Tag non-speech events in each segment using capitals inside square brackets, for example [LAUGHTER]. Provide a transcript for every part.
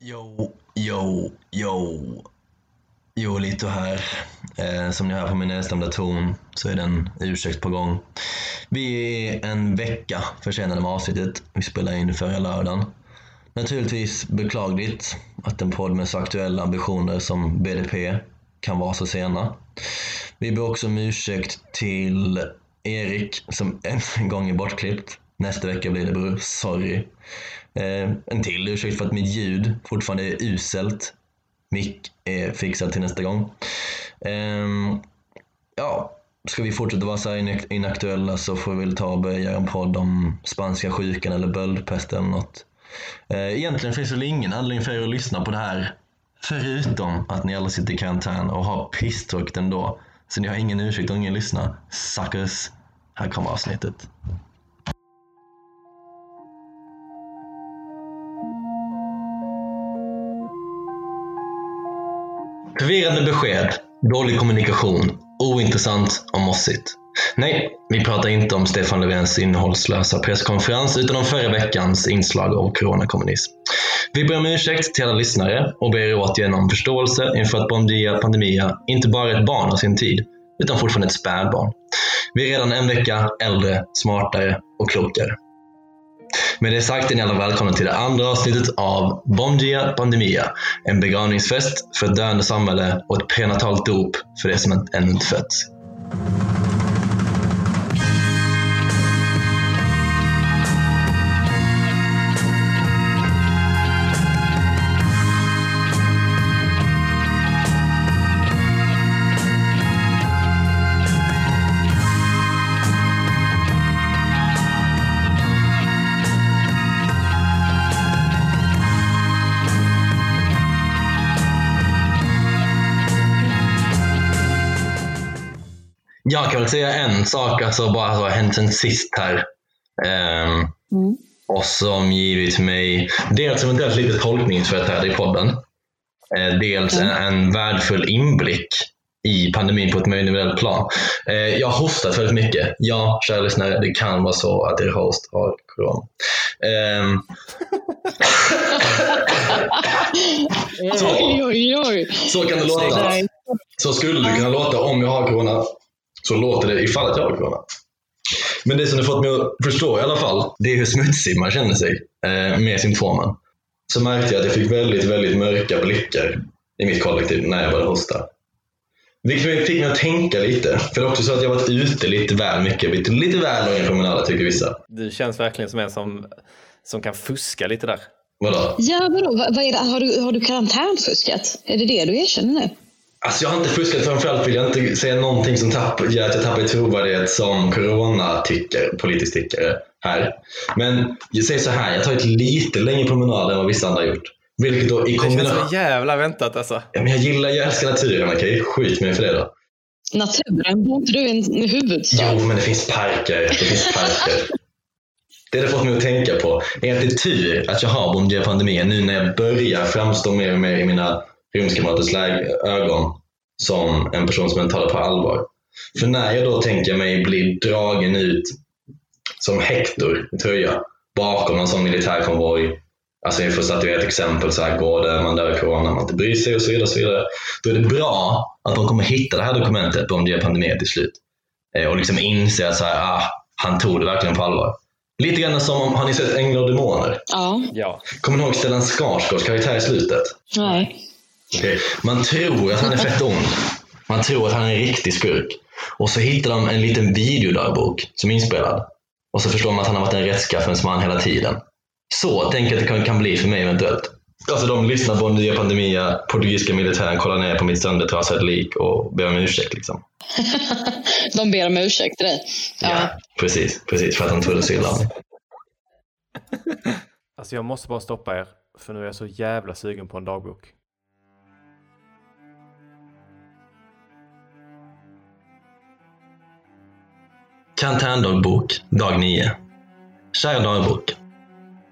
Yo, yo, yo. Jo, Lito här. Eh, som ni hör på min nedstämda ton så är det en ursäkt på gång. Vi är en vecka försenade med avsnittet. Vi spelade in förra lördagen. Naturligtvis beklagligt att en podd med så aktuella ambitioner som BDP kan vara så sena. Vi ber också om ursäkt till Erik som en gång är bortklippt. Nästa vecka blir det bror, sorry. Eh, en till ursäkt för att mitt ljud fortfarande är uselt. Mick är fixad till nästa gång. Eh, ja, ska vi fortsätta vara så här inaktuella så får vi väl ta och börja göra en podd om spanska sjukan eller böldpest eller något. Eh, egentligen finns det väl ingen anledning för er att lyssna på det här förutom att ni alla sitter i karantän och har pisstråkigt ändå. Så ni har ingen ursäkt och ingen lyssnar. Suckers! Här kommer avsnittet. Förvirrande besked, dålig kommunikation, ointressant och mossigt. Nej, vi pratar inte om Stefan Löfvens innehållslösa presskonferens utan om förra veckans inslag av coronakommunism. Vi ber om ursäkt till alla lyssnare och ber er återigen om förståelse inför att Bondia Pandemia inte bara är ett barn av sin tid, utan fortfarande ett spädbarn. Vi är redan en vecka äldre, smartare och klokare. Med det sagt är ni alla välkomna till det andra avsnittet av Bomdia Pandemia. En begravningsfest för ett döende samhälle och ett prenatalt dop för det som ännu inte fötts. Jag kan väl säga en sak, alltså bara har hänt sen sist här. Um, mm. Och som givit mig dels eventuellt lite tolkningsföreträde i podden. Uh, dels mm. en, en värdefull inblick i pandemin på ett mer individuellt plan. Uh, jag har hostat väldigt mycket. Ja, kära lyssnare, det kan vara så att er host har corona. Um, så, så kan det låta. Så skulle det kunna låta om jag har corona så låter det ifall att jag har corona. Men det som det fått mig att förstå i alla fall, det är hur smutsig man känner sig eh, med symptomen. Så märkte jag att jag fick väldigt, väldigt mörka blickar i mitt kollektiv när jag började hosta. Vilket fick mig att tänka lite. För det är också så att jag varit ute lite väl mycket, lite, lite väl långa promenader tycker vissa. Du känns verkligen som en som, som kan fuska lite där. Vadå? Ja, vadå? Vad är det? Har, du, har du karantänfuskat? Är det det du erkänner nu? Alltså jag har inte fuskat, framförallt vill jag inte säga någonting som tapp, gör att jag tappar i trovärdighet som corona-tycker, politisk tyckare här. Men jag säger så här, jag har tagit lite längre promenader än vad vissa andra har gjort. Vilket då i kombination... Det känns så jävla väntat alltså. Ja, men jag gillar, jag älskar naturen, okej? Okay? Skit mig för det då. Naturen? Bor inte du i en huvudstad? Jo, men det finns parker. Det finns parker. Det har fått mig att tänka på är att det är tur att jag har Bombardier-pandemin nu när jag börjar framstå mer och mer i mina rumskamraters ögon som en person som inte tar det på allvar. För när jag då tänker mig bli dragen ut som Hector i tröja bakom en sån militärkonvoj, alltså för att statuera ett exempel, så här går det, man dör i corona, man inte bryr sig och så vidare, och så vidare. Då är det bra att de kommer hitta det här dokumentet om det är pandemi till slut. Eh, och liksom inse att så här, ah, han tog det verkligen på allvar. Lite grann som, har ni sett Änglar och Demoner? Ja. Kommer ni ihåg Stellan Skarsgårds karaktär i slutet? Nej. Okay. Man tror att han är fett ond. Man tror att han är en riktig skurk. Och så hittar de en liten videodagbok som är inspelad. Och så förstår man att han har varit en rättskaffens man hela tiden. Så tänker jag att det kan, bli för mig eventuellt. Alltså de lyssnar på Nya Pandemia, portugisiska militären kollar ner på mitt söndertrasade lik och ber om ursäkt. Liksom. [LAUGHS] de ber om ursäkt till dig? Ja. ja, precis. Precis, för att de trodde så illa om mig. Alltså jag måste bara stoppa er, för nu är jag så jävla sugen på en dagbok. Karantändagbok, dag 9. Kära dagbok.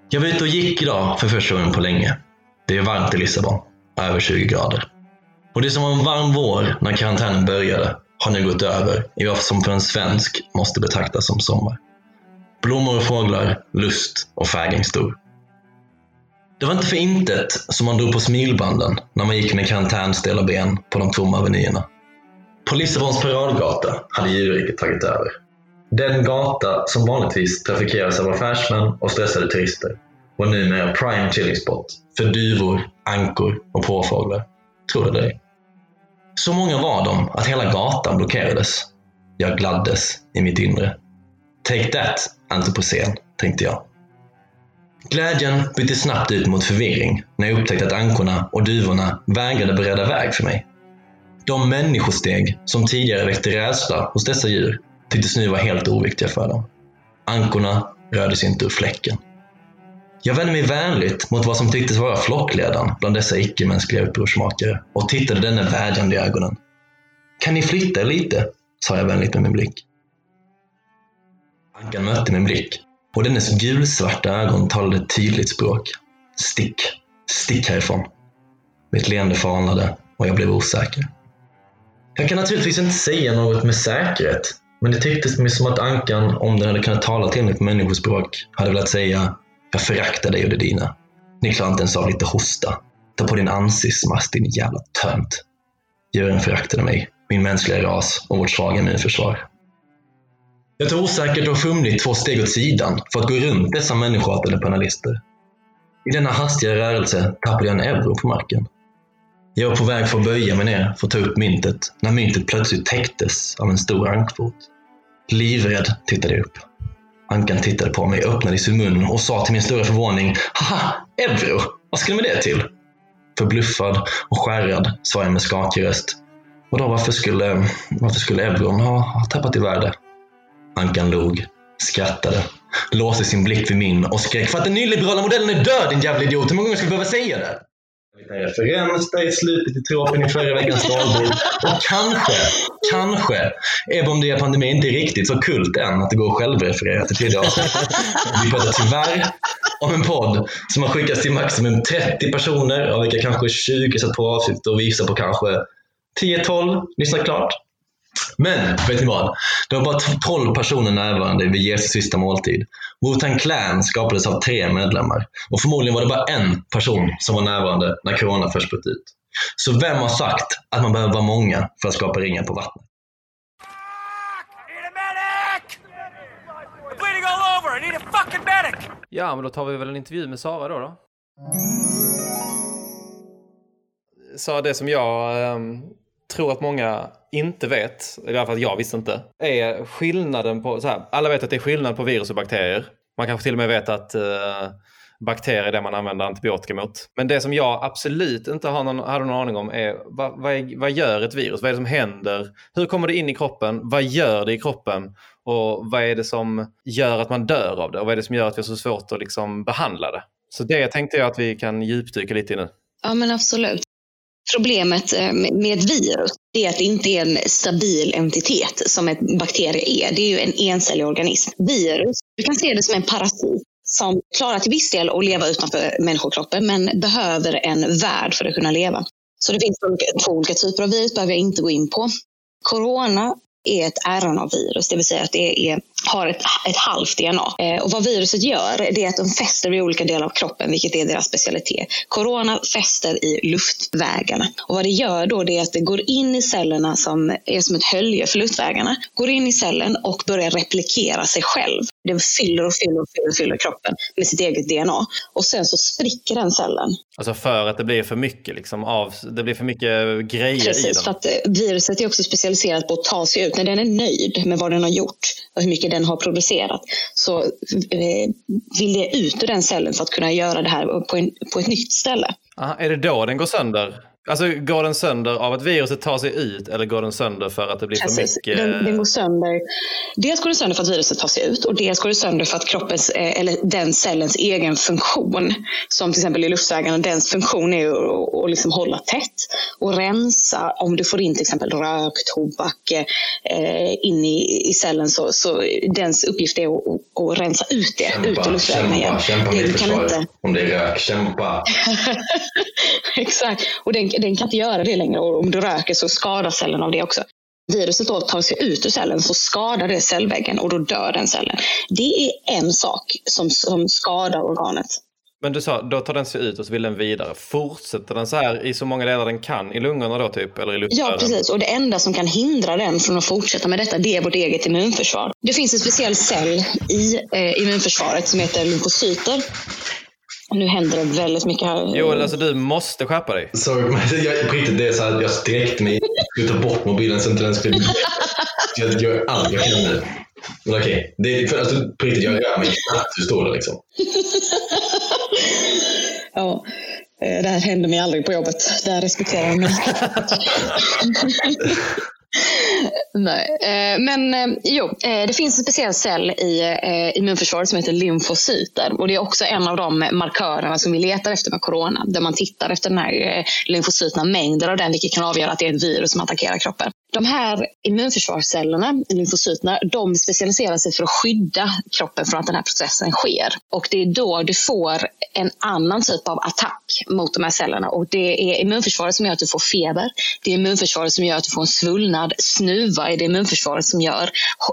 Jag var ute och gick idag för första gången på länge. Det är varmt i Lissabon, över 20 grader. Och det som var en varm vår när karantänen började har nu gått över i vad som för en svensk måste betraktas som sommar. Blommor och fåglar, lust och fägring stor. Det var inte för intet som man drog på smilbanden när man gick med karantänstela ben på de tomma avenyerna. På Lissabons paradgata hade djurriket tagit över. Den gata som vanligtvis trafikeras av affärsmän och stressade turister var numera prime chilling spot för duvor, ankor och påfåglar. Tror det. Så många var de att hela gatan blockerades. Jag gladdes i mitt inre. Take that, antropocen, tänkte jag. Glädjen bytte snabbt ut mot förvirring när jag upptäckte att ankorna och duvorna vägrade bereda väg för mig. De människosteg som tidigare väckte rädsla hos dessa djur tycktes nu vara helt oviktiga för dem. Ankorna rörde sig inte ur fläcken. Jag vände mig vänligt mot vad som tycktes vara flockledaren bland dessa icke-mänskliga upprorsmakare och tittade denne vädjande i ögonen. Kan ni flytta er lite? sa jag vänligt med min blick. Ankan mötte min blick och dennes gulsvarta ögon talade ett tydligt språk. Stick, stick härifrån. Mitt leende falnade och jag blev osäker. Jag kan naturligtvis inte säga något med säkerhet, men det tycktes mig som att Ankan, om den hade kunnat tala till mig på människospråk, hade velat säga jag föraktar dig och det dina. Ni klarar inte ens av lite hosta. Ta på din ansiktsmask, din jävla tönt. Djuren föraktade mig, min mänskliga ras och vårt svaga immunförsvar. Jag tog osäkert och fumligt två steg åt sidan för att gå runt dessa människohatade panelister. I denna hastiga rörelse tappade jag en euro på marken. Jag var på väg för att böja mig ner för att ta upp myntet när myntet plötsligt täcktes av en stor ankfot. Livrädd tittade jag upp. Ankan tittade på mig, öppnade sin mun och sa till min stora förvåning Haha, euro! Vad ska du med det till? Förbluffad och skärrad svarade jag med skakig röst. Vadå, varför skulle, varför skulle euron ha, ha tappat i värde? Ankan log, skrattade, låste sin blick vid min och skrek för att den nyliberala modellen är död din jävla idiot. Hur många gånger ska vi behöva säga det? En referens där i slutet i tropen i förra veckans dagbok. Och kanske, kanske, även om det är pandemi inte är riktigt så kult än att det går att självreferera till tidigare avsnitt. Vi pratar tyvärr om en podd som har skickats till maximum 30 personer, av vilka kanske 20 satt på avsnitt och visar på kanske 10-12 lyssnat klart. Men, vet ni vad? Det var bara 12 personer närvarande vid Jesu sista måltid. Wu-Tang Clan skapades av tre medlemmar och förmodligen var det bara en person som var närvarande när corona först bröt ut. Så vem har sagt att man behöver vara många för att skapa ringar på vattnet? Ja, men då tar vi väl en intervju med Sara då. då. Sa det som jag ehm, tror att många inte vet, i alla fall jag visste inte, är skillnaden på, så här, alla vet att det är skillnad på virus och bakterier. Man kanske till och med vet att eh, bakterier är det man använder antibiotika mot. Men det som jag absolut inte har någon, hade någon aning om är vad, vad, är vad gör ett virus? Vad är det som händer? Hur kommer det in i kroppen? Vad gör det i kroppen? Och vad är det som gör att man dör av det? Och vad är det som gör att vi har så svårt att liksom behandla det? Så det tänkte jag att vi kan djupdyka lite i nu. Ja, men absolut. Problemet eh, med ett virus är att det inte är en stabil entitet som en bakterie är. Det är ju en encellig organism. Virus, du kan se det som en parasit som klarar till viss del att leva utanför människokroppen men behöver en värld för att kunna leva. Så det finns två olika typer av virus, behöver jag inte gå in på. Corona är ett RNA-virus, det vill säga att det är, har ett, ett halvt DNA. Eh, och vad viruset gör det är att de fäster vid olika delar av kroppen, vilket är deras specialitet. Corona fäster i luftvägarna. Och vad det gör då det är att det går in i cellerna som är som ett hölje för luftvägarna. Går in i cellen och börjar replikera sig själv. Den fyller och fyller och fyller, och fyller kroppen med sitt eget DNA. Och sen så spricker den cellen. Alltså för att det blir för mycket liksom av, det blir för mycket grejer i Precis, för den. att eh, viruset är också specialiserat på att ta sig ut. När den är nöjd med vad den har gjort och hur mycket den har producerat så eh, vill det ut ur den cellen för att kunna göra det här på, en, på ett nytt ställe. Aha, är det då den går sönder? Alltså går den sönder av att viruset tar sig ut eller går den sönder för att det blir för Precis. mycket? Den, den går sönder. Dels går det sönder för att viruset tar sig ut och dels går det sönder för att kroppens, eh, eller den cellens egen funktion, som till exempel i luftvägarna, dens funktion är att, liksom hålla tätt och rensa. Om du får in till exempel rök, tobak eh, in i, i cellen så, så dens uppgift är att, att, att rensa ut det ut ur luftvägarna igen. kämpa Det, med du kan inte, Om det är rök, kämpa. [LAUGHS] Exakt, och den, den kan inte göra det längre. Och om du röker så skadar cellen av det också. Viruset då tar sig ut ur cellen så skadar det cellväggen och då dör den cellen. Det är en sak som, som skadar organet. Men du sa, då tar den sig ut och så vill den vidare. Fortsätter den så här i så många delar den kan i lungorna då typ? Eller i luftrören? Ja, precis. Och det enda som kan hindra den från att fortsätta med detta, det är vårt eget immunförsvar. Det finns en speciell cell i eh, immunförsvaret som heter lymfocyter. Nu händer det väldigt mycket här. Joel, alltså du måste skärpa dig. Sorry, men jag, på riktigt, det är så här, jag sträckte mig. Jag skulle ta bort mobilen så inte den skulle... Jag gör allt jag kan nu. Men okej, det för, alltså, på riktigt, jag rör mig knappt. Hur står det liksom? [LAUGHS] Ja, eh, det här händer mig aldrig på jobbet. Där respekterar jag mig. [LAUGHS] Nej, eh, men eh, jo, eh, det finns en speciell cell i immunförsvaret som heter lymfocyter. Och det är också en av de markörerna som vi letar efter med corona. Där man tittar efter den här lymfocyterna, mängder av den, vilket kan avgöra att det är ett virus som attackerar kroppen. De här immunförsvarscellerna, lymfocyterna, de specialiserar sig för att skydda kroppen från att den här processen sker. Och det är då du får en annan typ av attack mot de här cellerna. Och det är immunförsvaret som gör att du får feber. Det är immunförsvaret som gör att du får en svullnad. Snuva är det immunförsvaret som gör.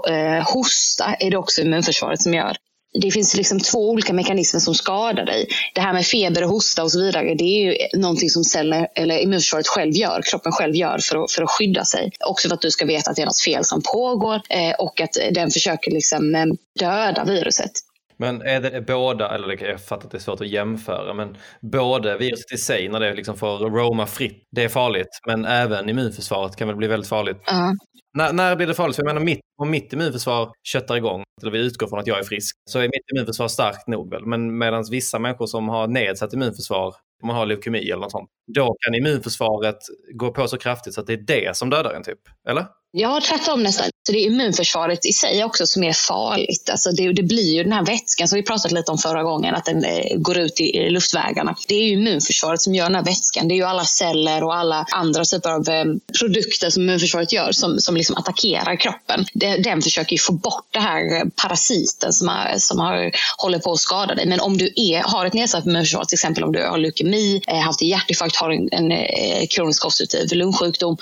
Eh, hosta är det också immunförsvaret som gör det finns liksom två olika mekanismer som skadar dig. Det här med feber och hosta och så vidare, det är ju någonting som celler, eller immunförsvaret själv gör, kroppen själv gör för att, för att skydda sig. Också för att du ska veta att det är något fel som pågår eh, och att den försöker liksom eh, döda viruset. Men är det båda, eller jag fattar att det är svårt att jämföra, men både viruset i sig när det liksom får roma fritt, det är farligt. Men även immunförsvaret kan väl bli väldigt farligt. Ja. När, när blir det farligt? För jag menar, mitt, om mitt immunförsvar köttar igång, eller vi utgår från att jag är frisk, så är mitt immunförsvar starkt nog väl. Men medan vissa människor som har nedsatt immunförsvar, om man har leukemi eller något sånt, då kan immunförsvaret gå på så kraftigt så att det är det som dödar en typ. Eller? Ja, tvärtom nästan. Så det är immunförsvaret i sig också som är farligt. Alltså det, det blir ju den här vätskan som vi pratade lite om förra gången, att den eh, går ut i, luftvägarna. Det är ju immunförsvaret som gör den här vätskan. Det är ju alla celler och alla andra typer av eh, produkter som immunförsvaret gör som, som liksom attackerar kroppen. Den försöker ju få bort den här eh, parasiten som, har, som har, håller på att skada dig. Men om du är, har ett nedsatt immunförsvar, till exempel om du har leukemi, haft en hjärtinfarkt, har en, en kronisk obstruktiv lungsjukdom,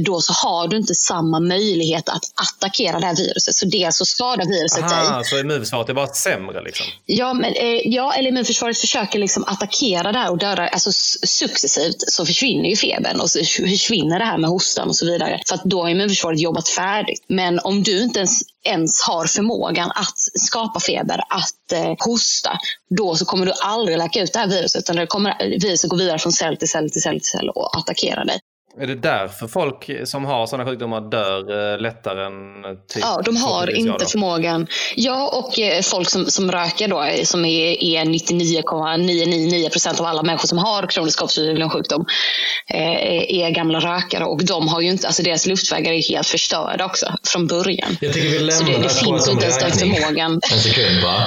då så har du inte samma möjlighet att attackera det här viruset. Så det så skadar viruset dig. Aha, så immunförsvaret är bara sämre liksom? Ja, men, eh, ja, eller immunförsvaret försöker liksom attackera det här och döda. Alltså successivt så försvinner ju febern och så försvinner det här med hostan och så vidare. För att då har immunförsvaret jobbat färdigt. Men om du inte ens, ens har förmågan att skapa feber, att eh, hosta, då så kommer du aldrig läka ut det här viruset. Utan det kommer, viruset går vidare från cell till cell till cell till cell och attackerar dig. Är det därför folk som har sådana sjukdomar dör eh, lättare än typ Ja, de har inte förmågan. Ja, och eh, folk som, som röker då, eh, som är, är 99,999 procent av alla människor som har kronisk lungsjukdom, eh, är gamla rökare. Och de har ju inte, alltså deras luftvägar är helt förstörda också från början. Jag tycker vi Så lämnar det, det det finns inte ens den förmågan. En sekund bara.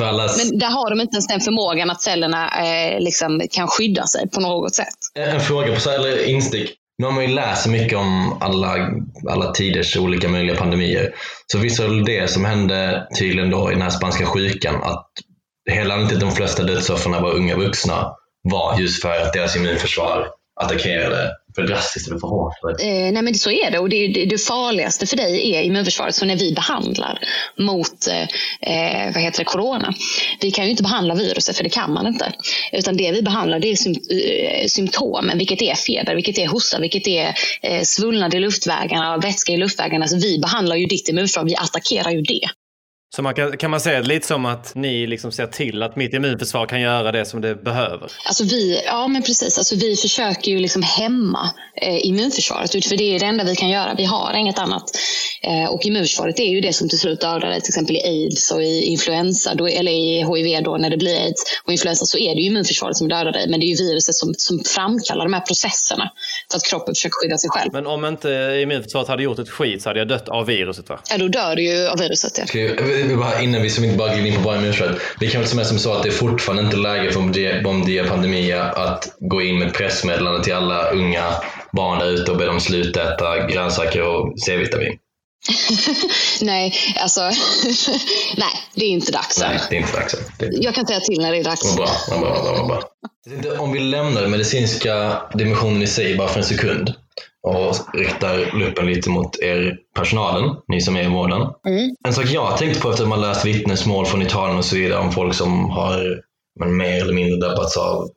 [LAUGHS] Men där har de inte ens den förmågan att cellerna eh, liksom kan skydda sig på något sätt. En fråga på eller instick. Nu har man ju läst så mycket om alla, alla tiders olika möjliga pandemier. Så visst var det det som hände tydligen då i den här spanska sjukan, att hela inte de flesta dödsoffren var unga vuxna, var just för att deras immunförsvar attackerade för drastiskt eller för hårt. Eh, nej men så är det och det, det, det farligaste för dig är immunförsvaret. Så när vi behandlar mot eh, eh, vad heter det, corona. Vi kan ju inte behandla viruset för det kan man inte. Utan det vi behandlar det är sym eh, symptomen. Vilket är feber, vilket är hosta, vilket är eh, svullnad i luftvägarna, vätska i luftvägarna. Så vi behandlar ju ditt immunförsvar, vi attackerar ju det. Så man kan, kan man säga lite som att ni liksom ser till att mitt immunförsvar kan göra det som det behöver? Alltså vi, ja men precis, alltså vi försöker ju liksom hämma eh, immunförsvaret. För det är det enda vi kan göra. Vi har inget annat. Eh, och immunförsvaret är ju det som till slut dödar dig. Till exempel i aids och i influensa, då, eller i hiv då när det blir aids och influensa så är det ju immunförsvaret som dödar dig. Men det är ju viruset som, som framkallar de här processerna för att kroppen försöker skydda sig själv. Men om inte immunförsvaret hade gjort ett skit så hade jag dött av viruset va? Ja, då dör du ju av viruset. Ja. Ska vi- bara, innan vi som inte bara glider in på bara immunförsvaret. Vi kan väl som är som så att det är fortfarande inte läge för Bombardier Pandemia att gå in med ett pressmeddelande till alla unga barn där ute och be dem sluta äta grönsaker och C-vitamin. [LAUGHS] nej, alltså [LAUGHS] nej, det är inte dags. Nej, det är inte dags. Det Jag kan säga till när det är dags. var bra. Det var bra, det var bra. Om vi lämnar den medicinska dimensionen i sig bara för en sekund och riktar luppen lite mot er personalen, ni som är i vården. Mm. En sak jag har tänkt på efter att man läst vittnesmål från Italien och så vidare om folk som har men mer eller mindre drabbats av,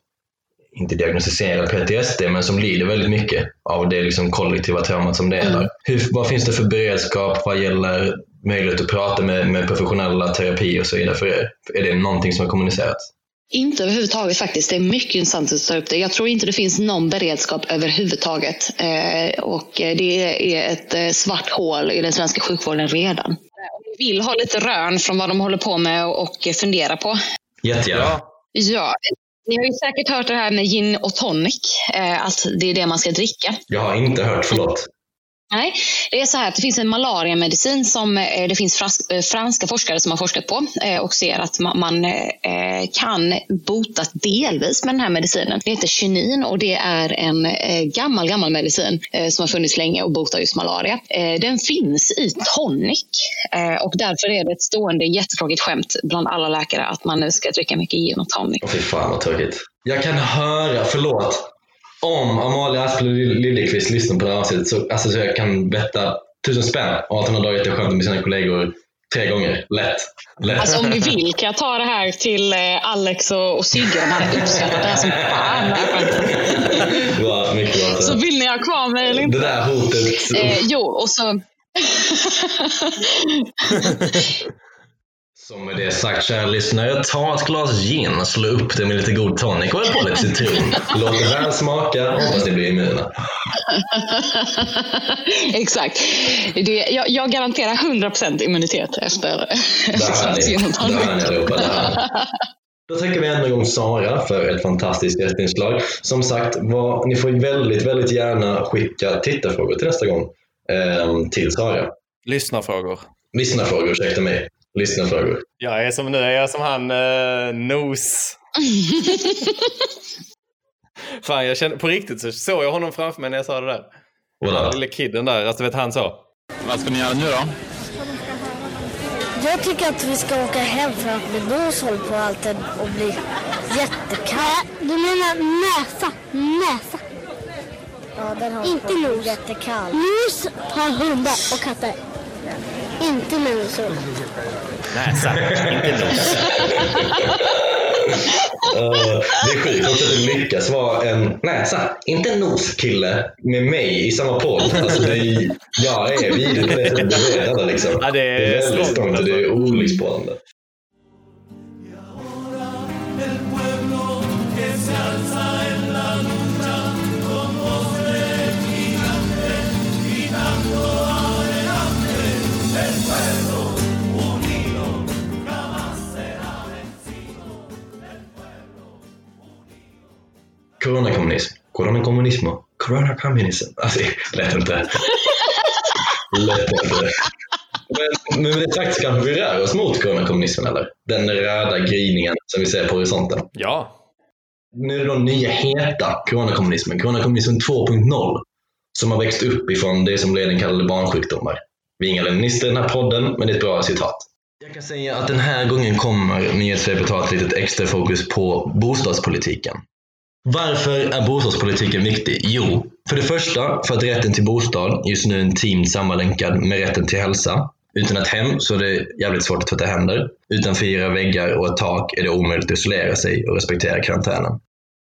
inte diagnostiserad PTSD, men som lider väldigt mycket av det liksom kollektiva traumat som det är där. Hur, vad finns det för beredskap vad gäller möjlighet att prata med, med professionella terapi och så vidare för er? Är det någonting som har kommunicerats? Inte överhuvudtaget faktiskt. Det är mycket intressant att ta upp det. Jag tror inte det finns någon beredskap överhuvudtaget. Eh, och det är ett eh, svart hål i den svenska sjukvården redan. Om ni vill ha lite rön från vad de håller på med och fundera på. Jättegärna. Ja. Ja, ni har ju säkert hört det här med gin och tonic. Eh, att det är det man ska dricka. Jag har inte hört, förlåt. Nej, det är så här att det finns en malariamedicin som eh, det finns eh, franska forskare som har forskat på eh, och ser att man kan botas delvis med den här medicinen. Det heter kinin och det är en gammal, gammal medicin som har funnits länge och botar just malaria. Den finns i tonic och därför är det ett stående jättetråkigt skämt bland alla läkare att man nu ska dricka mycket gin och tonic. Fy fan vad tråkigt. Jag kan höra, förlåt, om Amalia Asplund Liljeqvist lyssnar på det här avsnittet så, alltså, så jag kan betta tusen spänn och att hon har dragit det skämtet med sina kollegor tre gånger. Lätt. Lätt. Alltså om ni vill kan jag ta det här till eh, Alex och, och Sigge. De hade uppskattat det här som fan. det bra, mycket bra. Så vill ni ha kvar mig eller det inte? där hotet. Eh, jo, och så... [LAUGHS] Som med det sagt, kära lyssnare, ta ett glas gin, slå upp det med lite god tonic och på lite citron. Låt det väl smaka, hoppas ni blir immuna. [LAUGHS] Exakt. Det, jag, jag garanterar 100% immunitet efter ni, gin och tonic. hör ni allihopa. Då tackar vi än en gång Sara för ett fantastiskt gästinslag. Som sagt, vad, ni får väldigt, väldigt gärna skicka tittarfrågor till nästa gång ehm, till Sara. Lyssnarfrågor. Lyssnarfrågor, ursäkta mig. Lyssnarfrågor. Jag är som nu, jag är som han uh, Nos. [LAUGHS] Fan, jag känner, på riktigt så såg jag honom framför mig när jag sa det där. Den lille kidden där, alltså vet han så. Vad ska ni göra nu då? Jag tycker att vi ska åka hem för att min nos håller på alltid och bli jättekall. Du menar näsa? Näsa? Ja, den har Inte nos. jättekall. Nos har hundar och katter. Inte människor. Näsa, inte nos. Uh, det är sjukt också att du lyckas vara en näsa, inte en nos-kille med mig i samma podd. Alltså det är, jag är vidrig på det det alla liksom. Ja, det är väldigt strångt, strångt och det är olycksbådande. Coronakommunism. Coronakommunismo. Coronakommunism. Alltså, lätt inte. lätt inte. Men, men med det sagt så kanske vi rör oss mot coronakommunismen eller? Den röda gryningen som vi ser på horisonten. Ja. Nu är det då nya heta coronakommunismen, coronakommunismen 2.0, som har växt upp ifrån det som Lenin kallade barnsjukdomar. Vi är inga leninister i den här podden, men det är ett bra citat. Jag kan säga att den här gången kommer nyhetssvepet ha ett litet extra fokus på bostadspolitiken. Varför är bostadspolitiken viktig? Jo, för det första för att rätten till bostad just nu är intimt sammanlänkad med rätten till hälsa. Utan ett hem så är det jävligt svårt att tvätta händer. Utan fyra väggar och ett tak är det omöjligt att isolera sig och respektera karantänen.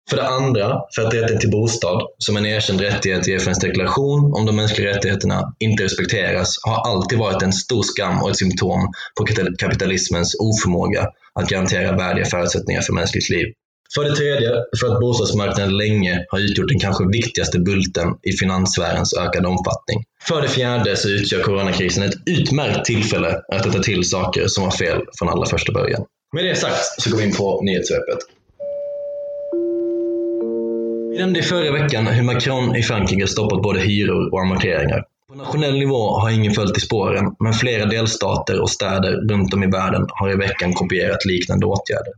För det andra, för att rätten till bostad, som en erkänd rättighet i FNs deklaration om de mänskliga rättigheterna, inte respekteras, har alltid varit en stor skam och ett symptom på kapitalismens oförmåga att garantera värdiga förutsättningar för mänskligt liv. För det tredje, för att bostadsmarknaden länge har utgjort den kanske viktigaste bulten i finanssfärens ökade omfattning. För det fjärde så utgör coronakrisen ett utmärkt tillfälle att rätta till saker som var fel från allra första början. Med det sagt så går vi in på nyhetssvepet. Vi nämnde i förra veckan hur Macron i Frankrike stoppat både hyror och amorteringar. På nationell nivå har ingen följt i spåren, men flera delstater och städer runt om i världen har i veckan kopierat liknande åtgärder.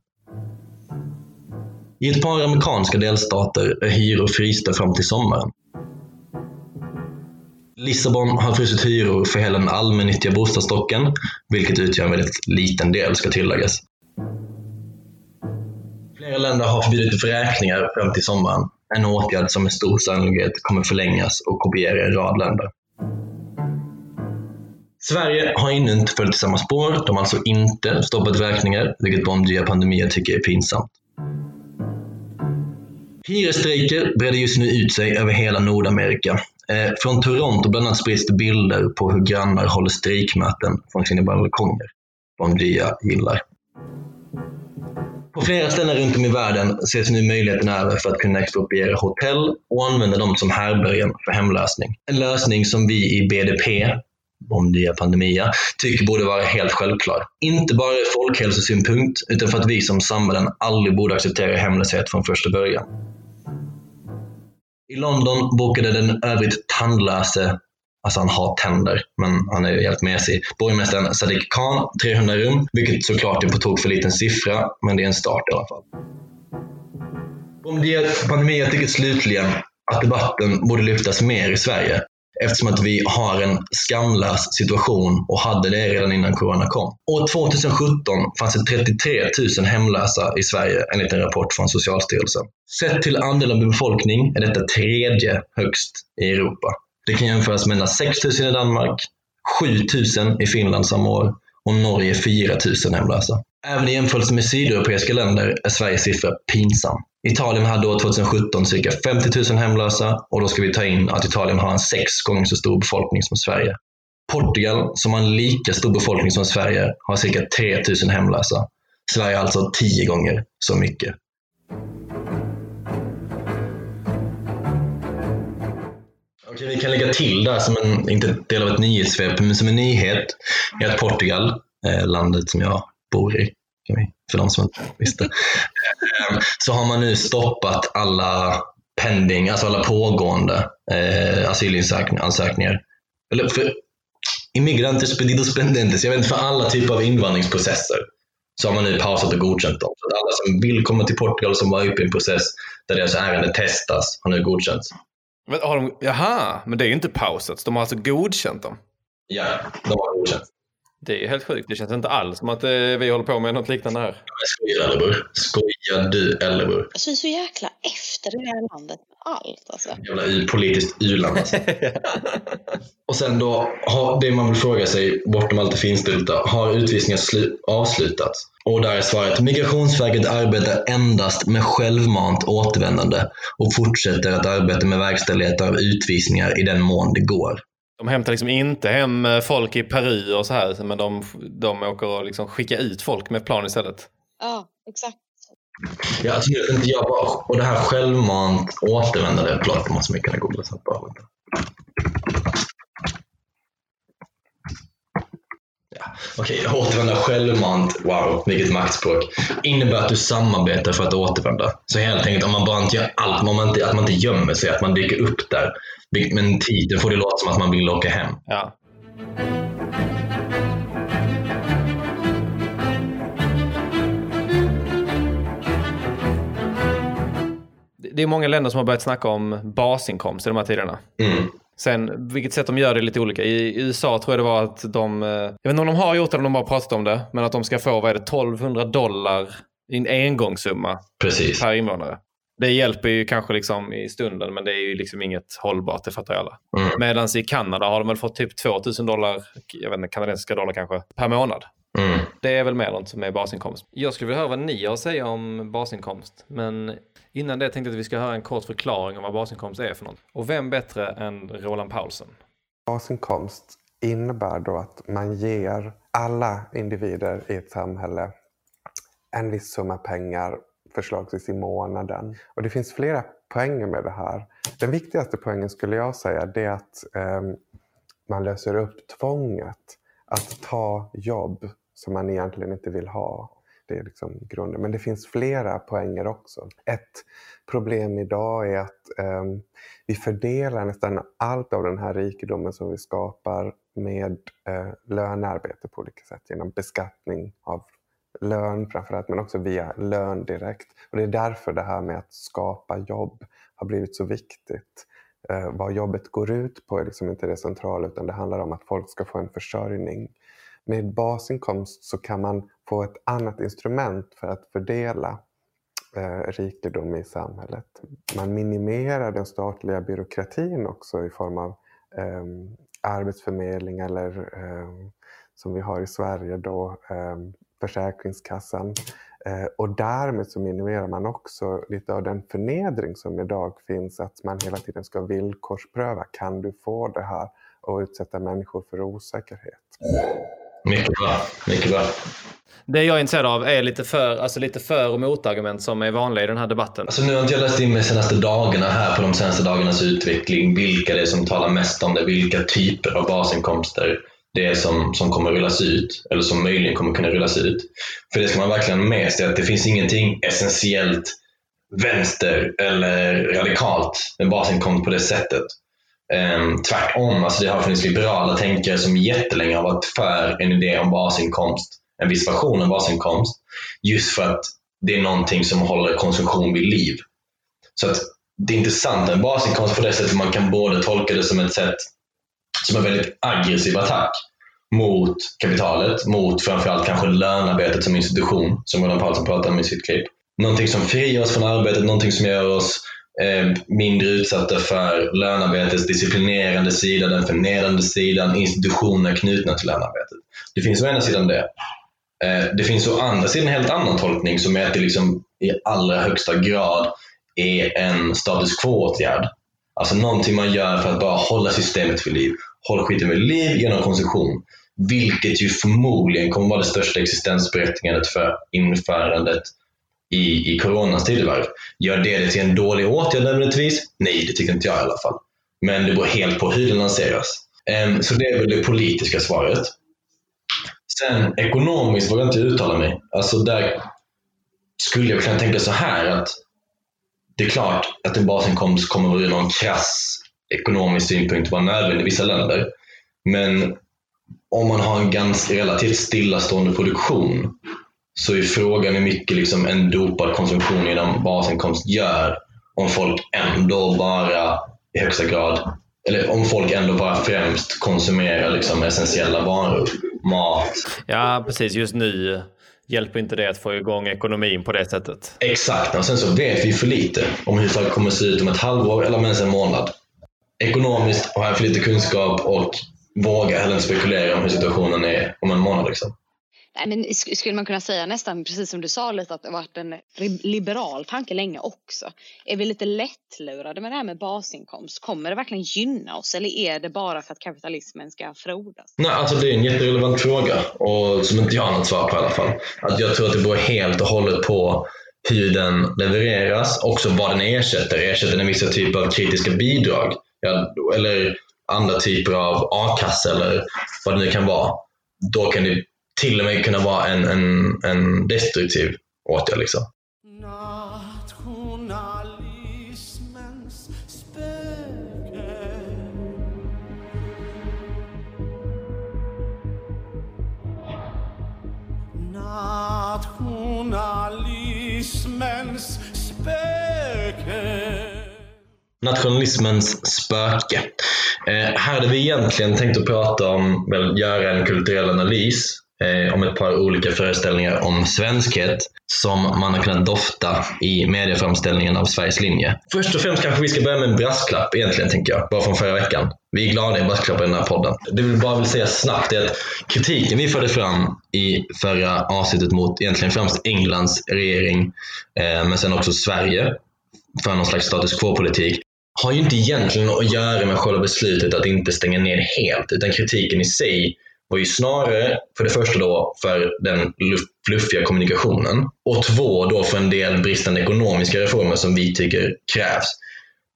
I ett par amerikanska delstater är hyror frysta fram till sommaren. Lissabon har frusit hyror för hela den allmännyttiga bostadsstocken, vilket utgör en väldigt liten del ska tilläggas. Flera länder har förbjudit vräkningar fram till sommaren, en åtgärd som med stor sannolikhet kommer förlängas och kopiera en rad länder. Sverige har ännu inte följt samma spår. De har alltså inte stoppat vräkningar, vilket Bond via pandemier tycker är pinsamt. Hyresstrejker breder just nu ut sig över hela Nordamerika. Eh, från Toronto bland annat sprids det bilder på hur grannar håller strejkmöten från sina balkonger. Om Dia gillar. På flera ställen runt om i världen ses nu möjligheten över för att kunna expropriera hotell och använda dem som härbärgen för hemlösning. En lösning som vi i BDP, om nya pandemia, tycker borde vara helt självklar. Inte bara ur folkhälsosynpunkt, utan för att vi som samhällen aldrig borde acceptera hemlöshet från första början. I London bokade den övrigt tandlöse, alltså han har tänder, men han är ju helt mesig, borgmästaren Sadiq Khan 300 rum, vilket såklart är på tok för liten siffra, men det är en start i alla fall. Om det är pandemi, jag tycker slutligen att debatten borde lyftas mer i Sverige eftersom att vi har en skamlös situation och hade det redan innan corona kom. År 2017 fanns det 33 000 hemlösa i Sverige enligt en rapport från Socialstyrelsen. Sett till andelen befolkning är detta tredje högst i Europa. Det kan jämföras med 6 000 i Danmark, 7 000 i Finland samma år och Norge 4 000 hemlösa. Även i jämförelse med sydeuropeiska länder är Sveriges siffra pinsam. Italien hade år 2017 cirka 50 000 hemlösa och då ska vi ta in att Italien har en sex gånger så stor befolkning som Sverige. Portugal, som har en lika stor befolkning som Sverige, har cirka 3 000 hemlösa. Sverige har alltså tio gånger så mycket. Okej, vi kan lägga till där som en, inte del av ett nyhetssvep, men som en nyhet, är att Portugal, eh, landet som jag bor i, för de som inte visste, [LAUGHS] eh, så har man nu stoppat alla pending, alltså alla pågående eh, asylansökningar. Eller för immigrantes pedidos pendentes, jag vet inte, för alla typer av invandringsprocesser så har man nu pausat och godkänt dem. Så alla som vill komma till Portugal som var uppe i en process där deras ärende testas har nu godkänts. Men har de, jaha, men det är ju inte pausat. De har alltså godkänt dem. Ja, de har godkänt. Det är helt sjukt. Det känns inte alls som att eh, vi håller på med något liknande här. Skojar eller bror? Skojar du eller bror? Alltså, vi är så jäkla efter det här landet med allt. Alltså. Jävla politiskt u-land alltså. [LAUGHS] Och sen då, har, det man vill fråga sig bortom allt det finstulta, har utvisningar slu- avslutats? Och där är svaret, Migrationsverket arbetar endast med självmant återvändande och fortsätter att arbeta med verkställighet av utvisningar i den mån det går. De hämtar liksom inte hem eh, folk i Peru och så här, men de, de åker och liksom skickar ut folk med plan istället. Ja, exakt. Ja, alltså, jag, inte jag bara, och det här självmant återvändande, förlåt, det måste man kunna googla så att bara vänta. Ja, Okej, återvända självmant, wow, vilket maktspråk. Innebär att du samarbetar för att återvända. Så helt enkelt, om man bara inte gör allt, om man inte, att man inte gömmer sig, att man dyker upp där. Men tiden får det låta som att man vill åka hem. Ja. Det det är många länder som har börjat snacka om basinkomst i de här tiderna. Mm. Sen vilket sätt de gör det är lite olika. I USA tror jag det var att de, eh, jag vet inte om de har gjort det eller om de bara pratat om det, men att de ska få, vad är det, 1200 dollar i en engångssumma Precis. per invånare. Det hjälper ju kanske liksom i stunden, men det är ju liksom inget hållbart, det fattar ju alla. Mm. Medan i Kanada har de väl fått typ 2000 dollar, jag vet inte, kanadensiska dollar kanske, per månad. Mm. Det är väl mer något som är basinkomst. Jag skulle vilja höra vad ni har att säga om basinkomst, men innan det tänkte jag att vi ska höra en kort förklaring om vad basinkomst är för något. Och vem bättre än Roland Paulsen? Basinkomst innebär då att man ger alla individer i ett samhälle en viss summa pengar, förslagsvis i månaden. Och det finns flera poänger med det här. Den viktigaste poängen skulle jag säga det är att eh, man löser upp tvånget att ta jobb som man egentligen inte vill ha. Det är liksom grunden. Men det finns flera poänger också. Ett problem idag är att eh, vi fördelar nästan allt av den här rikedomen som vi skapar med eh, lönearbete på olika sätt. Genom beskattning av lön framförallt, men också via lön direkt. Och det är därför det här med att skapa jobb har blivit så viktigt. Eh, vad jobbet går ut på är liksom inte det centrala, utan det handlar om att folk ska få en försörjning. Med basinkomst så kan man få ett annat instrument för att fördela eh, rikedom i samhället. Man minimerar den statliga byråkratin också i form av eh, arbetsförmedling eller eh, som vi har i Sverige då, eh, Försäkringskassan. Eh, och därmed så minimerar man också lite av den förnedring som idag finns, att man hela tiden ska villkorspröva. Kan du få det här? Och utsätta människor för osäkerhet. Mycket bra. Mycket bra. Det jag är intresserad av är lite för, alltså lite för och motargument som är vanliga i den här debatten. Alltså nu har inte jag läst in mig de senaste dagarna här på de senaste dagarnas utveckling, vilka det är som talar mest om det, vilka typer av basinkomster det som, som kommer rullas ut, eller som möjligen kommer kunna rullas ut. För det ska man verkligen ha med sig, att det finns ingenting essentiellt vänster eller radikalt med basinkomst på det sättet. Um, tvärtom, alltså det har funnits liberala tänkare som jättelänge har varit för en idé om basinkomst, en viss version av basinkomst, just för att det är någonting som håller konsumtion vid liv. Så att det är intressant med basinkomst på det sättet man kan både tolka det som ett sätt som en väldigt aggressiv attack mot kapitalet, mot framförallt kanske lönearbetet som institution, som Roland Paulsson pratade om i sitt klipp. Någonting som frigör oss från arbetet, någonting som gör oss eh, mindre utsatta för lönearbetets disciplinerande sida, den förnedrande sidan, institutioner knutna till lönearbetet. Det finns å ena sidan det. Eh, det finns å andra sidan en helt annan tolkning som är att det liksom i allra högsta grad är en status quo-åtgärd. Alltså någonting man gör för att bara hålla systemet vid liv. Hålla skiten vid liv genom konsumtion. Vilket ju förmodligen kommer vara det största existensberättigandet för införandet i, i coronas tidevarv. Gör det det till en dålig åtgärd nödvändigtvis? Nej, det tycker inte jag i alla fall. Men det beror helt på hur den lanseras. Um, så det är väl det politiska svaret. Sen ekonomiskt vågar jag inte uttala mig. Alltså där skulle jag kunna tänka så här att det är klart att en basinkomst kommer ur någon krass ekonomisk synpunkt vara nödvändig i vissa länder. Men om man har en ganska relativt stillastående produktion så är frågan hur mycket liksom en dopad konsumtion genom basinkomst gör om folk ändå bara i högsta grad, eller om folk ändå bara främst konsumerar liksom essentiella varor. Mat. Ja, precis. Just nu hjälper inte det att få igång ekonomin på det sättet. Exakt, och sen så vet vi för lite om hur det kommer att se ut om ett halvår eller om ens en månad. Ekonomiskt har jag för lite kunskap och vågar heller inte spekulera om hur situationen är om en månad. Liksom. Nej, men skulle man kunna säga nästan, precis som du sa lite, att det varit en liberal tanke länge också. Är vi lite lättlurade med det här med basinkomst? Kommer det verkligen gynna oss eller är det bara för att kapitalismen ska frodas? Nej, alltså det är en jätterelevant fråga och som inte jag har något svar på i alla fall. Att jag tror att det beror helt och hållet på hur den levereras, också vad den ersätter. Ersätter den vissa typer av kritiska bidrag? Ja, eller andra typer av a-kassa eller vad det nu kan vara. Då kan det till och med kunna vara en, en, en destruktiv åtgärd. Liksom. Nationalismens spöke Nationalismens spöke. Eh, här hade vi egentligen tänkt att prata om, väl, göra en kulturell analys eh, om ett par olika föreställningar om svenskhet som man har kunnat dofta i medieframställningen av Sveriges linje. Först och främst kanske vi ska börja med en brasklapp egentligen, tänker jag. Bara från förra veckan. Vi är glada i brasklappar i den här podden. Det vi bara vill säga snabbt är att kritiken vi förde fram i förra avsnittet mot egentligen främst Englands regering, eh, men sen också Sverige, för någon slags status quo-politik, har ju inte egentligen att göra med själva beslutet att inte stänga ner helt, utan kritiken i sig var ju snarare för det första då för den fluffiga kommunikationen och två då för en del bristande ekonomiska reformer som vi tycker krävs.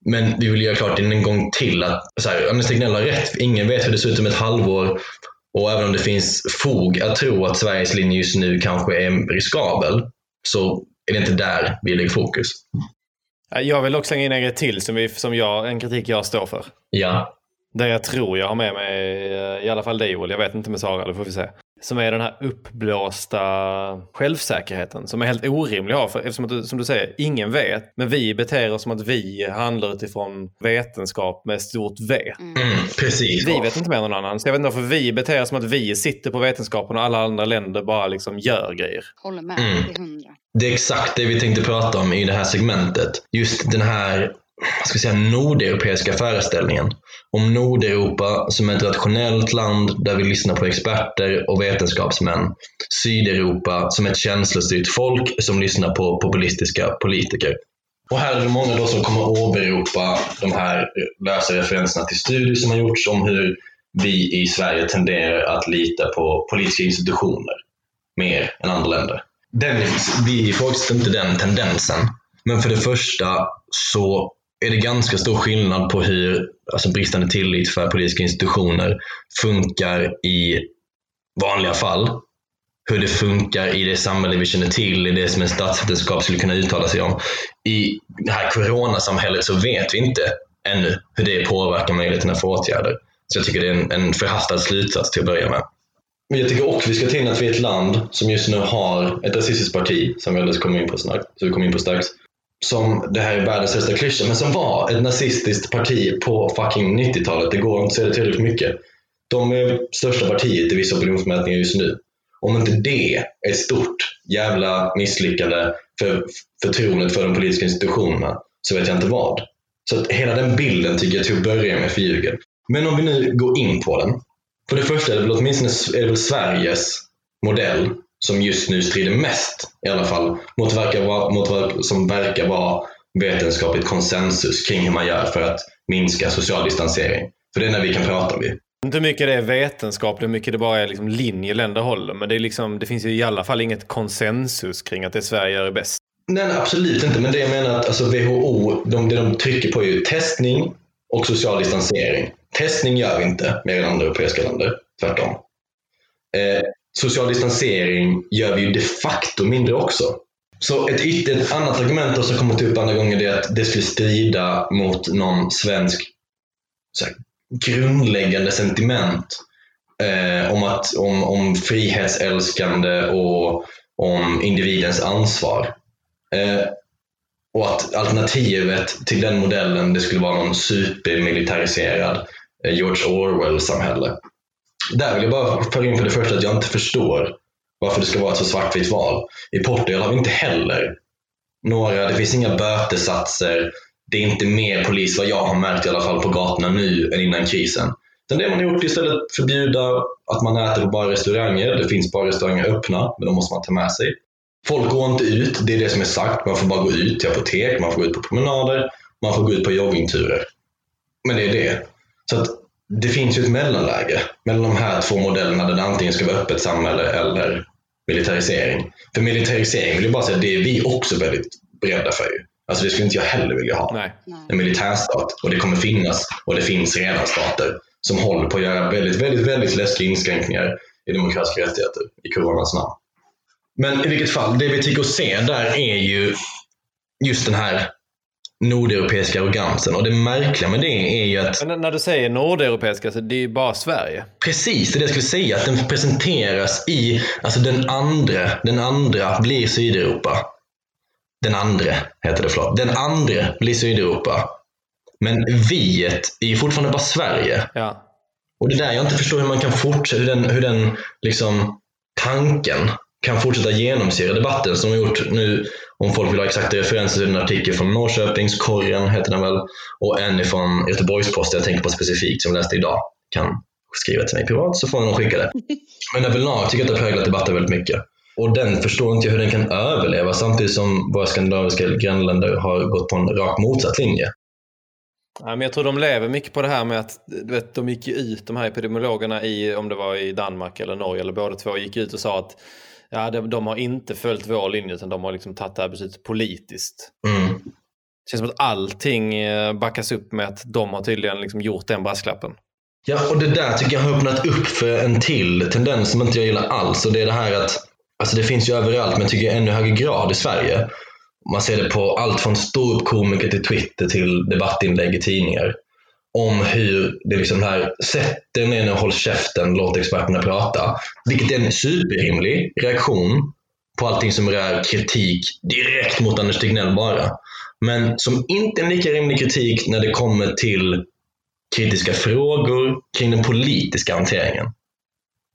Men vi vill göra klart en gång till att så här, Anders Tegnell har rätt. Ingen vet hur det ser ut om ett halvår och även om det finns fog att tro att Sveriges linje just nu kanske är riskabel så är det inte där vi lägger fokus. Jag vill också slänga in en grej till som, vi, som jag, en kritik jag står för. Ja. Där jag tror jag har med mig, i alla fall dig Joel, jag vet inte med Sara, det får vi se. Som är den här uppblåsta självsäkerheten som är helt orimlig att ha. För eftersom att du, som du säger, ingen vet. Men vi beter oss som att vi handlar utifrån vetenskap med stort V. Mm, precis. Vi vet inte mer än någon annan. Så jag vet inte varför vi beter oss som att vi sitter på vetenskapen och alla andra länder bara liksom gör grejer. Håller med, mm. till hundra. Det är exakt det vi tänkte prata om i det här segmentet. Just den här ska säga, nordeuropeiska föreställningen. Om Nordeuropa som ett rationellt land där vi lyssnar på experter och vetenskapsmän. Sydeuropa som ett känslostyrt folk som lyssnar på populistiska politiker. Och här är det många då som kommer åberopa de här lösa referenserna till studier som har gjorts om hur vi i Sverige tenderar att lita på politiska institutioner mer än andra länder. Den, vi ifrågasätter inte den tendensen. Men för det första så är det ganska stor skillnad på hur alltså bristande tillit för politiska institutioner funkar i vanliga fall. Hur det funkar i det samhälle vi känner till, i det som en statsvetenskap skulle kunna uttala sig om. I det här coronasamhället så vet vi inte ännu hur det påverkar möjligheterna för åtgärder. Så jag tycker det är en, en förhastad slutsats till att börja med. Men jag tycker också vi ska ta in att vi är ett land som just nu har ett rasistiskt parti, som vi alldeles kommer in på snart, så vi kommer in på strax, som, det här är världens största klyscha, men som var ett nazistiskt parti på fucking 90-talet. Det går inte att säga det tillräckligt mycket. De är största partiet i vissa opinionsmätningar just nu. Om inte det är ett stort jävla misslyckande för förtroendet för de politiska institutionerna så vet jag inte vad. Så att hela den bilden tycker jag till att börja med förljuger. Men om vi nu går in på den. För det första är det väl åtminstone är det väl Sveriges modell som just nu strider mest i alla fall mot, verkar vara, mot som verkar vara vetenskapligt konsensus kring hur man gör för att minska social distansering. För det är när vi kan prata om det. Inte mycket det är vetenskap, hur mycket det bara är liksom linje länder håller. Men det, är liksom, det finns ju i alla fall inget konsensus kring att det Sverige gör är bäst. Nej, nej, absolut inte. Men det jag menar att alltså WHO, de, det de trycker på är ju testning och social distansering. Testning gör vi inte mer än andra europeiska länder, tvärtom. Eh, social distansering gör vi ju de facto mindre också. Så ett, yt- ett annat argument som kommit upp andra gånger är att det skulle strida mot någon svensk så här, grundläggande sentiment eh, om, att, om, om frihetsälskande och om individens ansvar. Eh, och att alternativet till den modellen det skulle vara någon supermilitariserad eh, George Orwell-samhälle. Där vill jag bara föra in för det första att jag inte förstår varför det ska vara ett så svartvitt val. I Portugal har vi inte heller några, det finns inga bötesatser. Det är inte mer polis vad jag har märkt i alla fall på gatorna nu än innan krisen. Utan det man har gjort är istället förbjuda att man äter på bara restauranger. Det finns bara restauranger öppna, men de måste man ta med sig. Folk går inte ut, det är det som är sagt. Man får bara gå ut till apotek, man får gå ut på promenader, man får gå ut på joggingturer. Men det är det. Så att det finns ju ett mellanläge mellan de här två modellerna där det antingen ska vara öppet samhälle eller militarisering. För militarisering vill jag bara säga, det är vi också väldigt beredda för. Ju. Alltså det skulle inte jag heller vilja ha. Nej. En militärstat. Och det kommer finnas, och det finns redan stater som håller på att göra väldigt, väldigt, väldigt läskiga inskränkningar i demokratiska rättigheter i coronans namn. Men i vilket fall, det vi tycker att se där är ju just den här nordeuropeiska arrogansen. Och det märkliga med det är ju att Men när du säger nordeuropeiska, så det är ju bara Sverige. Precis, det är det jag skulle säga. Att den presenteras i, alltså den andra, den andra blir Sydeuropa. Den andra heter det, förlåt. Den andra blir Sydeuropa. Men viet är ju fortfarande bara Sverige. Ja. Och det är där jag inte förstår hur man kan fortsätta, hur den, hur den liksom, tanken kan fortsätta genomsyra debatten som har gjort nu, om folk vill ha exakta referenser till en artikel från Norrköpings, Korren heter den väl, och en från Göteborgs-Posten jag tänker på specifikt som jag läste idag. Kan skriva till mig privat så får nog skicka det. [LAUGHS] Men överlag tycker jag att det har präglat debatten väldigt mycket. Och den förstår inte jag hur den kan överleva samtidigt som våra skandinaviska grannländer har gått på en rakt motsatt linje. Ja, men jag tror de lever mycket på det här med att du vet, de gick ju ut, de här epidemiologerna, i, om det var i Danmark eller Norge eller båda två, gick ut och sa att ja, de, de har inte följt vår linje utan de har liksom tagit det här beslutet politiskt. Mm. Det känns som att allting eh, backas upp med att de har tydligen liksom gjort den brasklappen. Ja, och det där tycker jag har öppnat upp för en till tendens som inte jag gillar alls. Och det är det här att, alltså det finns ju överallt, men jag tycker i ännu högre grad i Sverige. Man ser det på allt från ståuppkomiker till Twitter till debattinlägg i tidningar. Om hur det liksom här, sätt ner nu, håll käften, låt experterna prata. Vilket är en superrimlig reaktion på allting som rör kritik direkt mot Anders Tegnell bara. Men som inte är en lika rimlig kritik när det kommer till kritiska frågor kring den politiska hanteringen.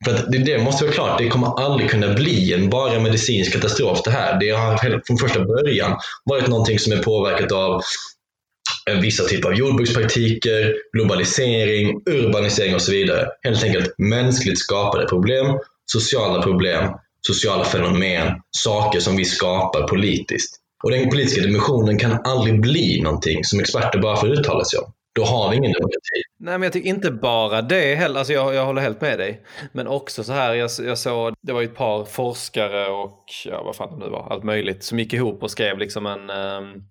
För att det, det måste vara klart, det kommer aldrig kunna bli en bara medicinsk katastrof det här. Det har från första början varit någonting som är påverkat av Eh, vissa typer av jordbrukspraktiker, globalisering, urbanisering och så vidare. Helt enkelt mänskligt skapade problem, sociala problem, sociala fenomen, saker som vi skapar politiskt. Och den politiska dimensionen kan aldrig bli någonting som experter bara får uttala sig om. Då har vi ingen demokrati. Nej, men jag tycker inte bara det heller. Alltså jag, jag håller helt med dig. Men också så här, jag, jag såg, det var ju ett par forskare och ja, vad fan det nu var, allt möjligt, som gick ihop och skrev liksom en, um,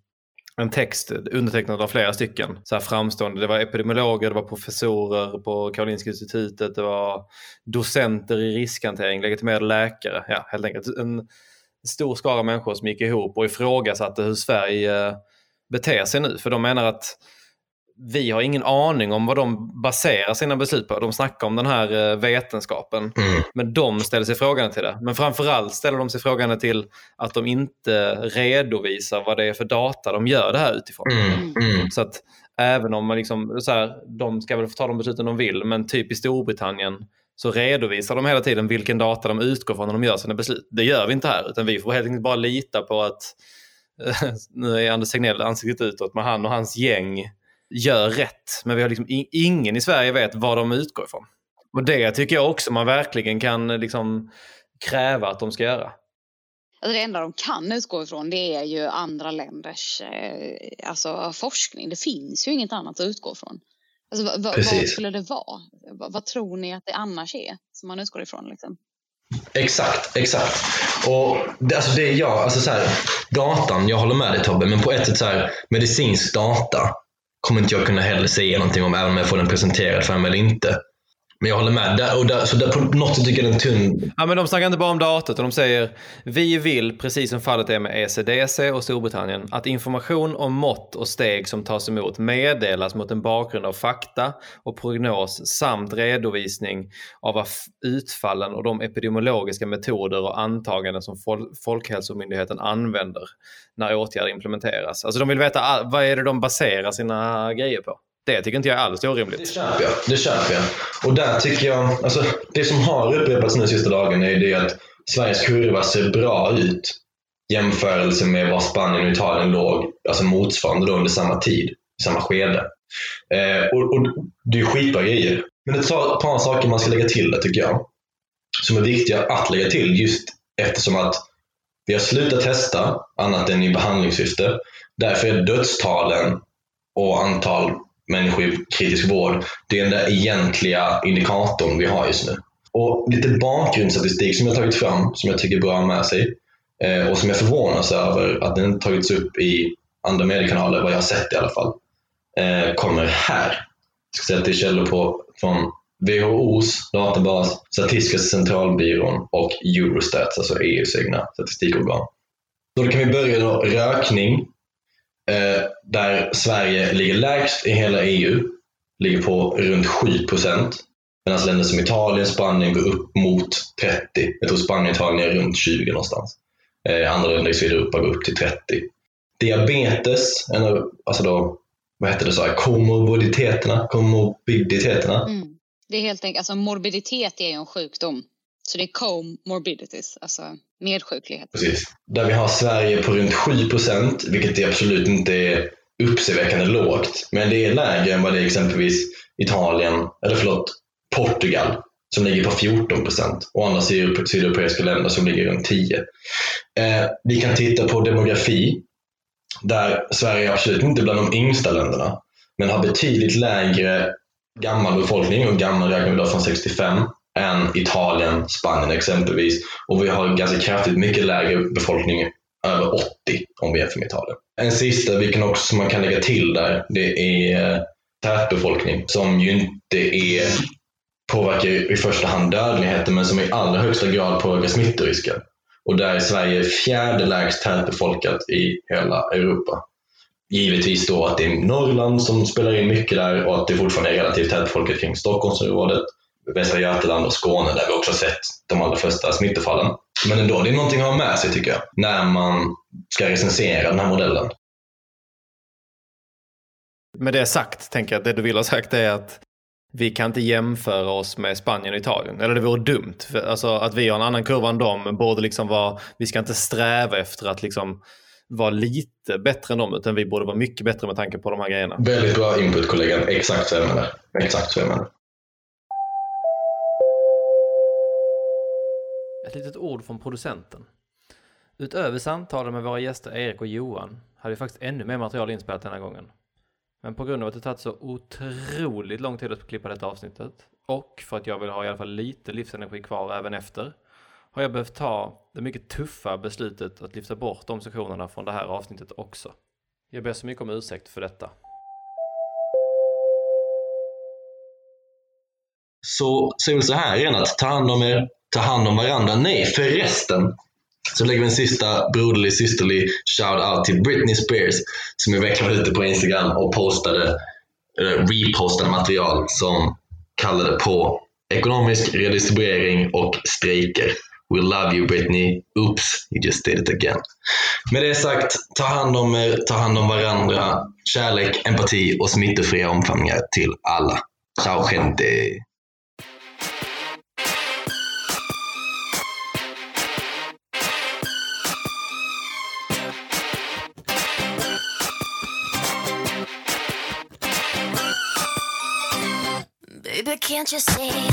en text undertecknad av flera stycken. Så här framstående, det var epidemiologer, det var professorer på Karolinska institutet, det var docenter i riskhantering, legitimerade läkare. Ja, helt enkelt en stor skara människor som gick ihop och ifrågasatte hur Sverige eh, beter sig nu. För de menar att vi har ingen aning om vad de baserar sina beslut på. De snackar om den här eh, vetenskapen. Mm. Men de ställer sig frågan till det. Men framförallt ställer de sig frågan till att de inte redovisar vad det är för data de gör det här utifrån. Mm. Mm. Så att även om man liksom, så här, de ska väl få ta de besluten de vill, men typ i Storbritannien så redovisar de hela tiden vilken data de utgår från när de gör sina beslut. Det gör vi inte här, utan vi får helt enkelt bara lita på att, [LAUGHS] nu är Anders Tegnell ansiktet utåt, men han och hans gäng gör rätt. Men vi har liksom, ingen i Sverige vet vad de utgår ifrån. Och det tycker jag också man verkligen kan liksom kräva att de ska göra. Alltså det enda de kan utgå ifrån det är ju andra länders eh, alltså forskning. Det finns ju inget annat att utgå ifrån. Alltså, vad, vad skulle det vara? Vad, vad, tror ni att det annars är som man utgår ifrån? Liksom? Exakt, exakt. Och det, alltså det är jag, alltså så här, datan, jag håller med dig Tobbe, men på ett sätt så här, medicinsk data kommer inte jag kunna heller säga någonting om även om jag får den presenterad för mig eller inte. Men jag håller med. Där, och där, så där, på något sätt tycker jag den tunn. Ja, men de snackar inte bara om datorn. De säger vi vill, precis som fallet är med ECDC och Storbritannien, att information om mått och steg som tas emot meddelas mot en bakgrund av fakta och prognos samt redovisning av utfallen och de epidemiologiska metoder och antaganden som Fol Folkhälsomyndigheten använder när åtgärder implementeras. Alltså de vill veta vad är det de baserar sina grejer på. Det tycker inte jag alls är orimligt. Det köper jag. Det köper jag. Och där tycker jag, alltså det som har upprepats nu sista dagarna är det att Sveriges kurva ser bra ut jämförelse med var Spanien och Italien låg, alltså motsvarande då under samma tid, samma skede. Eh, och, och, det är skitbra grejer. Men ett par saker man ska lägga till där tycker jag, som är viktiga att lägga till just eftersom att vi har slutat testa annat än i behandlingssyfte. Därför är dödstalen och antal människor i kritisk vård, det är den där egentliga indikatorn vi har just nu. Och lite bakgrundsstatistik som jag tagit fram, som jag tycker är bra att ha med sig eh, och som jag förvånas över att den inte tagits upp i andra mediekanaler, vad jag har sett i alla fall, eh, kommer här. Jag ska säga att det är källor på, från WHOs databas, Statistiska centralbyrån och Eurostat, alltså EUs egna statistikorgan. Då kan vi börja då, rökning Eh, där Sverige ligger lägst i hela EU, ligger på runt 7 procent. Medan länder som Italien, Spanien går upp mot 30. Jag tror Spanien och Italien är runt 20 någonstans. Eh, andra länder i Sydeuropa går upp till 30. Diabetes, alltså då, vad heter det så här, komorbiditeterna, komorbiditeterna. Mm. Det är helt enkelt, alltså morbiditet är ju en sjukdom. Så det är comorbidities, alltså medsjuklighet. Precis. Där vi har Sverige på runt 7 procent, vilket är absolut inte är uppseendeväckande lågt. Men det är lägre än vad det är exempelvis Italien, eller förlåt, Portugal som ligger på 14 procent och andra sydeuropeiska länder som ligger runt 10. Eh, vi kan titta på demografi där Sverige är absolut inte bland de yngsta länderna men har betydligt lägre gammal befolkning och gammal räknar vi då från 65 än Italien, Spanien exempelvis. Och vi har ganska kraftigt mycket lägre befolkning över 80 om vi jämför med Italien. En sista vi kan också, som man kan lägga till där, det är eh, tätbefolkning som ju inte är, påverkar i första hand dödligheten men som i allra högsta grad påverkar smittorisken. Och där är Sverige fjärde lägst tätbefolkat i hela Europa. Givetvis då att det är Norrland som spelar in mycket där och att det fortfarande är relativt tätbefolkat kring Stockholmsområdet. Västra Götaland och Skåne där vi också sett de allra första smittofallen. Men ändå, det är någonting att ha med sig tycker jag, när man ska recensera den här modellen. Med det sagt, tänker jag att det du vill ha sagt är att vi kan inte jämföra oss med Spanien och Italien. Eller det vore dumt. För, alltså, att vi har en annan kurva än dem borde liksom vara, vi ska inte sträva efter att liksom vara lite bättre än dem, utan vi borde vara mycket bättre med tanke på de här grejerna. Väldigt bra input kollegan. Exakt så jag menar. Exakt så jag menar. Ett litet ord från producenten. Utöver samtalen med våra gäster Erik och Johan hade vi faktiskt ännu mer material inspelat den här gången. Men på grund av att det tagit så otroligt lång tid att klippa detta avsnittet och för att jag vill ha i alla fall lite livsenergi kvar även efter har jag behövt ta det mycket tuffa beslutet att lyfta bort de sektionerna från det här avsnittet också. Jag ber så mycket om ursäkt för detta. Så säger vi så här igen att ta hand om er, ta hand om varandra. Nej, förresten så lägger vi en sista broderlig, systerlig shout-out till Britney Spears som i veckan var ute på Instagram och postade, eller repostade material som kallade på ekonomisk redistribuering och strejker. We love you Britney. Oops, you just did it again. Med det sagt, ta hand om er, ta hand om varandra. Kärlek, empati och smittofria omfamningar till alla. Ciao gente! Can't you see